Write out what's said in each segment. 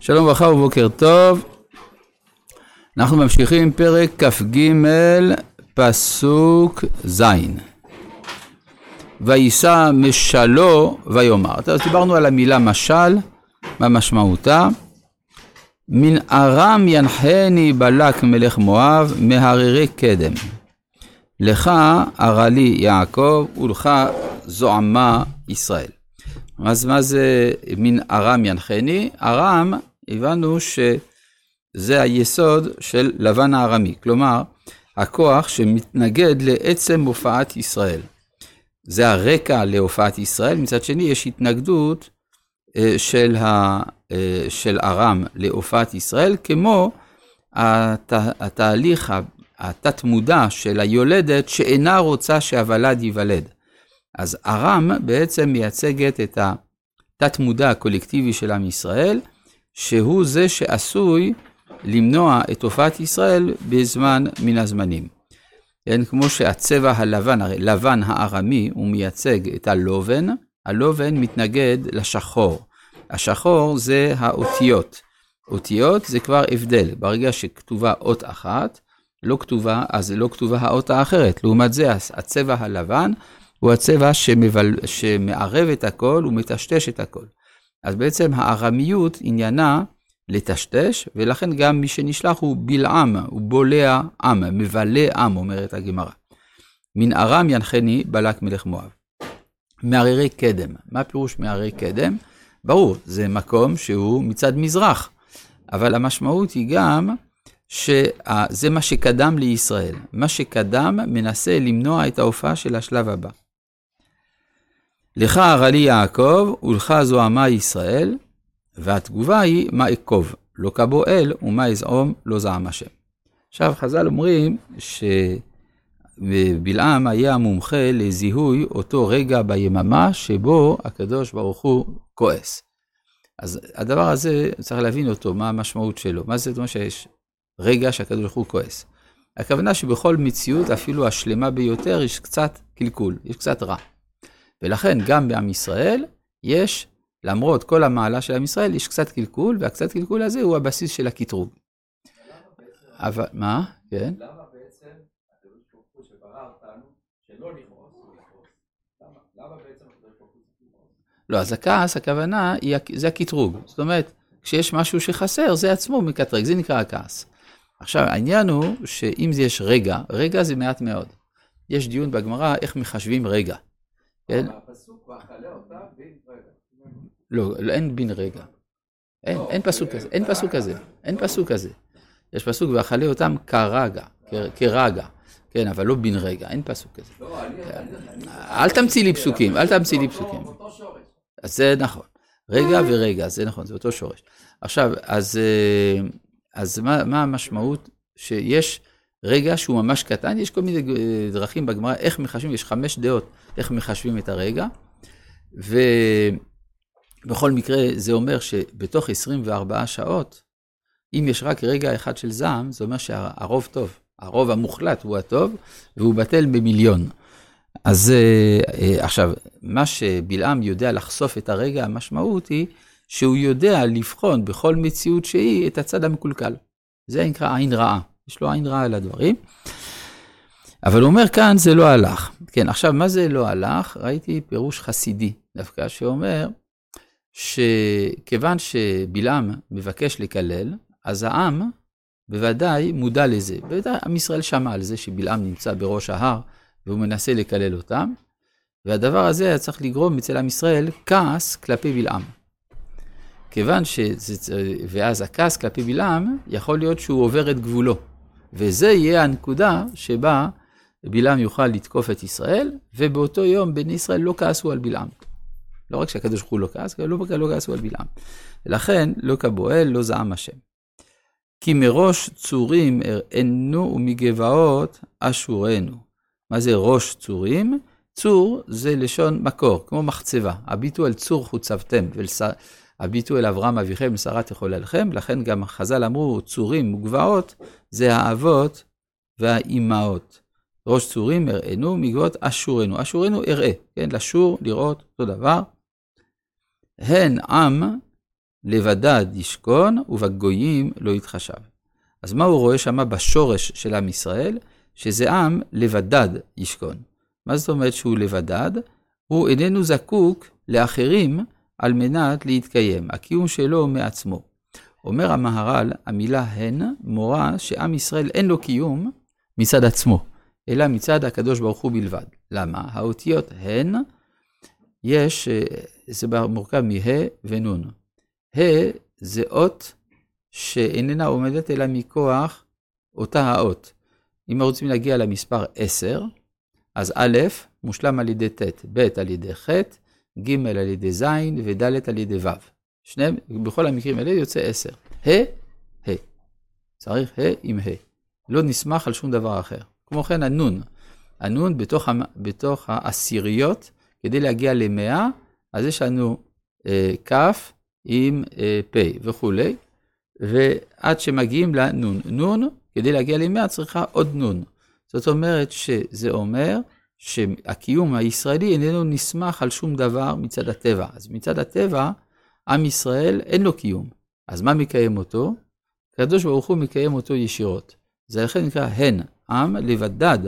שלום וברכה ובוקר טוב. אנחנו ממשיכים פרק כ"ג, פסוק ז'. ויישא משלו ויאמר. אז דיברנו על המילה משל, מה משמעותה. מן ארם ינחני בלק מלך מואב, מהררי קדם. לך ארה לי יעקב, ולך זועמה ישראל. אז מה זה מן ארם ינחני? ארם, הבנו שזה היסוד של לבן הארמי, כלומר, הכוח שמתנגד לעצם הופעת ישראל. זה הרקע להופעת ישראל, מצד שני יש התנגדות אה, של, ה, אה, של ארם להופעת ישראל, כמו הת, התהליך התת-מודע של היולדת שאינה רוצה שהוולד ייוולד. אז ארם בעצם מייצגת את התת-מודע הקולקטיבי של עם ישראל, שהוא זה שעשוי למנוע את הופעת ישראל בזמן מן הזמנים. כן, כמו שהצבע הלבן, הרי לבן הארמי הוא מייצג את הלובן, הלובן מתנגד לשחור. השחור זה האותיות. אותיות זה כבר הבדל, ברגע שכתובה אות אחת, לא כתובה, אז לא כתובה האות האחרת. לעומת זה, הצבע הלבן הוא הצבע שמבל... שמערב את הכל ומטשטש את הכל. אז בעצם הארמיות עניינה לטשטש, ולכן גם מי שנשלח הוא בלעם, הוא בולע עם, מבלה עם, אומרת הגמרא. מן ארם ינחני בלק מלך מואב. מהררי קדם. מה פירוש מהררי קדם? ברור, זה מקום שהוא מצד מזרח, אבל המשמעות היא גם שזה מה שקדם לישראל. מה שקדם מנסה למנוע את ההופעה של השלב הבא. לך הרלי יעקב, ולך זוהמה ישראל, והתגובה היא מה אכוב, לא כבו אל, ומה אזעום, לא זעם השם. עכשיו חז"ל אומרים שבלעם היה המומחה לזיהוי אותו רגע ביממה שבו הקדוש ברוך הוא כועס. אז הדבר הזה, צריך להבין אותו, מה המשמעות שלו. מה זה זאת אומרת שיש רגע שהקדוש ברוך הוא כועס? הכוונה שבכל מציאות, אפילו השלמה ביותר, יש קצת קלקול, יש קצת רע. ולכן גם בעם ישראל יש, למרות כל המעלה של עם ישראל, יש קצת קלקול, והקצת קלקול הזה הוא הבסיס של הקטרוג. אבל, מה? כן? למה בעצם הקדוש ברוך הוא שברא אותנו שלא לכעוס, למה בעצם הקדוש ברוך הוא לא, אז הכעס, הכוונה, זה הקטרוג. זאת אומרת, כשיש משהו שחסר, זה עצמו מקטרג, זה נקרא הכעס. עכשיו, העניין הוא שאם יש רגע, רגע זה מעט מאוד. יש דיון בגמרא איך מחשבים רגע. כן? לא, אין בן רגע. אין, אין פסוק כזה, אין פסוק כזה, אין פסוק כזה. יש פסוק ואכלה אותם כרגע, כרגע, כן, אבל לא בן רגע, אין פסוק כזה. אל תמציא לי פסוקים, אל תמציא לי פסוקים. אז זה נכון. רגע ורגע, זה נכון, זה אותו שורש. עכשיו, אז, אז מה, מה המשמעות? שיש רגע שהוא ממש קטן, יש כל מיני דרכים בגמרא איך מחשבים, יש חמש דעות איך מחשבים את הרגע, ובכל מקרה זה אומר שבתוך 24 שעות, אם יש רק רגע אחד של זעם, זה אומר שהרוב טוב, הרוב המוחלט הוא הטוב, והוא בטל במיליון. אז אה, עכשיו, מה שבלעם יודע לחשוף את הרגע, המשמעות היא שהוא יודע לבחון בכל מציאות שהיא את הצד המקולקל. זה נקרא עין רעה. יש לו עין רעה על הדברים. אבל הוא אומר כאן זה לא הלך. כן, עכשיו מה זה לא הלך? ראיתי פירוש חסידי דווקא שאומר שכיוון שבלעם מבקש לקלל, אז העם בוודאי מודע לזה. בוודאי עם ישראל שמע על זה שבלעם נמצא בראש ההר והוא מנסה לקלל אותם, והדבר הזה היה צריך לגרום אצל עם ישראל כעס כלפי בלעם. כיוון שזה, ואז הכעס כלפי בלעם, יכול להיות שהוא עובר את גבולו. וזה יהיה הנקודה שבה בלעם יוכל לתקוף את ישראל, ובאותו יום בני ישראל לא כעסו על בלעם. לא רק שהקדוש ברוך הוא לא כעס, לא, לא כעסו על בלעם. ולכן לא כבועל, לא זעם השם. כי מראש צורים הראינו ומגבעות אשורנו. מה זה ראש צורים? צור זה לשון מקור, כמו מחצבה. הביטו על צור חוצבתם, הביטו אל אברהם אביכם ושרה תחוללכם, לכן גם חז"ל אמרו צורים וגבעות זה האבות והאימהות. ראש צורים הראינו, מגבעות אשורנו. אשורנו אראה, כן, לשור, לראות, אותו דבר. הן עם לבדד ישכון ובגויים לא יתחשב. אז מה הוא רואה שמה בשורש של עם ישראל? שזה עם לבדד ישכון. מה זאת אומרת שהוא לבדד? הוא איננו זקוק לאחרים על מנת להתקיים. הקיום שלו מעצמו. אומר המהר"ל, המילה הן מורה שעם ישראל אין לו קיום מצד עצמו, אלא מצד הקדוש ברוך הוא בלבד. למה? האותיות הן, יש, אה, זה מורכב מה' ונ'. ה' זה אות שאיננה עומדת אלא מכוח אותה האות. אם רוצים להגיע למספר 10, אז א', מושלם על ידי ט', ב' על ידי ח', ג' על ידי ז' וד' על ידי ו'. שניהם, בכל המקרים האלה יוצא 10. ה', ה'. צריך ה' עם ה'. לא נסמך על שום דבר אחר. כמו כן הנון. הנון בתוך, בתוך העשיריות, כדי להגיע למאה, אז יש לנו אה, כ' עם אה, פ' וכולי, ועד שמגיעים לנון. נון, כדי להגיע למאה צריכה עוד נון. זאת אומרת שזה אומר שהקיום הישראלי איננו נסמך על שום דבר מצד הטבע. אז מצד הטבע, עם ישראל אין לו קיום. אז מה מקיים אותו? הקדוש ברוך הוא מקיים אותו ישירות. זה לכן נקרא הן, עם לבדד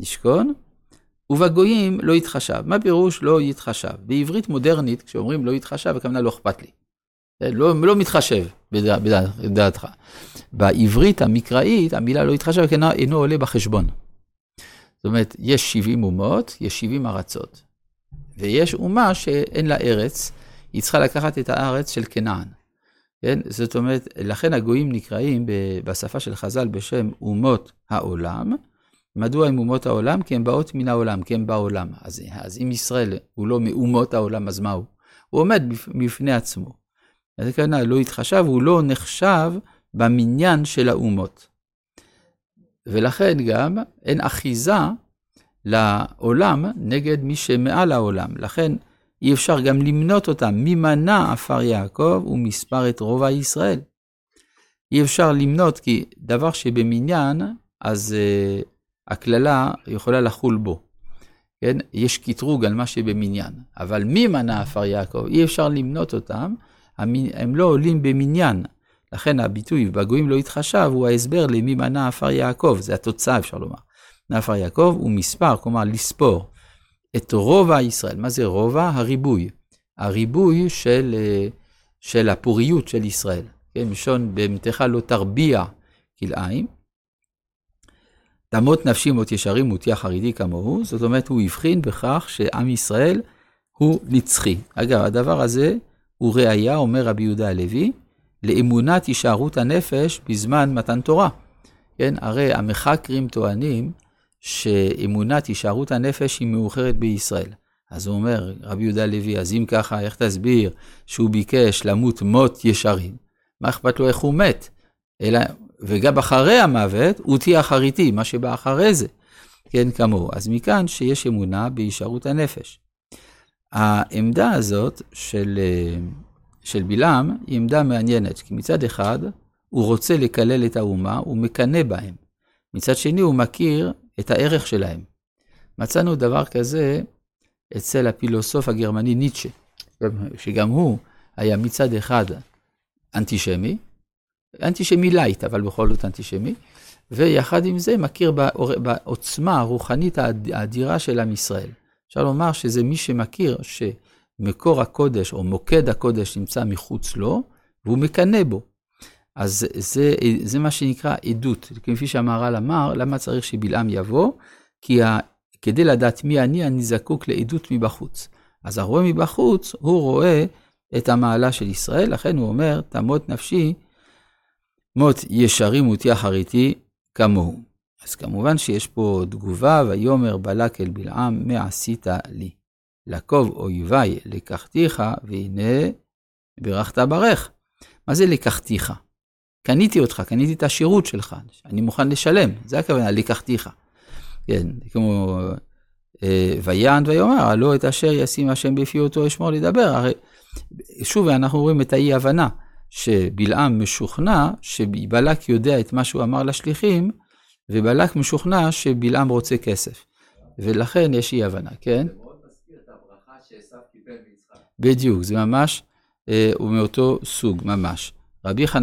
ישכון, ובגויים לא יתחשב. מה פירוש לא יתחשב? בעברית מודרנית, כשאומרים לא יתחשב, הכוונה לא אכפת לי. לא, לא מתחשב בדע, בדעתך. בעברית המקראית, המילה לא יתחשב, אינו עולה בחשבון. זאת אומרת, יש 70 אומות, יש 70 ארצות. ויש אומה שאין לה ארץ, היא צריכה לקחת את הארץ של כנען. כן? זאת אומרת, לכן הגויים נקראים בשפה של חז"ל בשם אומות העולם. מדוע הם אומות העולם? כי הן באות מן העולם, כי הן בעולם. אז, אז אם ישראל הוא לא מאומות העולם, אז מה הוא? הוא עומד בפני עצמו. אז כנראה לא התחשב, הוא לא נחשב במניין של האומות. ולכן גם אין אחיזה לעולם נגד מי שמעל העולם. לכן אי אפשר גם למנות אותם. מי מנה עפר יעקב ומספר את רובע ישראל. אי אפשר למנות כי דבר שבמניין, אז uh, הקללה יכולה לחול בו. כן? יש קטרוג על מה שבמניין. אבל מי מנה עפר יעקב? אי אפשר למנות אותם, הם לא עולים במניין. לכן הביטוי בגויים לא יתחשב הוא ההסבר למי מנה עפר יעקב, זה התוצאה אפשר לומר. עפר יעקב הוא מספר, כלומר לספור. את רובע ישראל. מה זה רובע? הריבוי. הריבוי של, אה, של הפוריות של ישראל. כן, מלשון במתך לא תרביע כלאיים. תמות נפשי מות ישרים מותי חרדי כמוהו, זאת אומרת, הוא הבחין בכך שעם ישראל הוא נצחי. אגב, הדבר הזה הוא ראייה, אומר רבי יהודה הלוי, לאמונת הישארות הנפש בזמן מתן תורה. כן, הרי המחקרים טוענים שאמונת הישארות הנפש היא מאוחרת בישראל. אז הוא אומר, רבי יהודה לוי, אז אם ככה, איך תסביר שהוא ביקש למות מות ישרים? מה אכפת לו איך הוא מת? אלא, וגם אחרי המוות, הוא תהיה אחריתי, מה שבא אחרי זה. כן, כמוהו. אז מכאן שיש אמונה בהישארות הנפש. העמדה הזאת של, של בלעם היא עמדה מעניינת, כי מצד אחד, הוא רוצה לקלל את האומה, הוא מקנא בהם. מצד שני, הוא מכיר את הערך שלהם. מצאנו דבר כזה אצל הפילוסוף הגרמני ניטשה, שגם הוא היה מצד אחד אנטישמי, אנטישמי light, אבל בכל זאת אנטישמי, ויחד עם זה מכיר בעוצמה הרוחנית האדירה של עם ישראל. אפשר לומר שזה מי שמכיר שמקור הקודש או מוקד הקודש נמצא מחוץ לו, והוא מקנא בו. אז זה, זה מה שנקרא עדות. כפי שהמהר"ל אמר, למה צריך שבלעם יבוא? כי ה, כדי לדעת מי אני, אני זקוק לעדות מבחוץ. אז הרואה מבחוץ, הוא רואה את המעלה של ישראל, לכן הוא אומר, תמות נפשי, מות ישרים אותי אחריתי כמוהו. אז כמובן שיש פה תגובה, ויאמר בלק אל בלעם, מה עשית לי? לקוב אויבי לקחתיך, והנה ברכת ברך. מה זה לקחתיך? קניתי אותך, קניתי את השירות שלך, אני מוכן לשלם, זה הכוונה, לקחתיך. כן, כמו אה, ויען ויאמר, הלא את אשר ישים השם בפי אותו אשמור לדבר. הרי שוב אנחנו רואים את האי הבנה, שבלעם משוכנע שבלק יודע את מה שהוא אמר לשליחים, ובלק משוכנע שבלעם רוצה כסף. ולכן יש אי הבנה, כן? בדיוק, זה ממש אה, הוא מאותו סוג ממש. רבי חנ...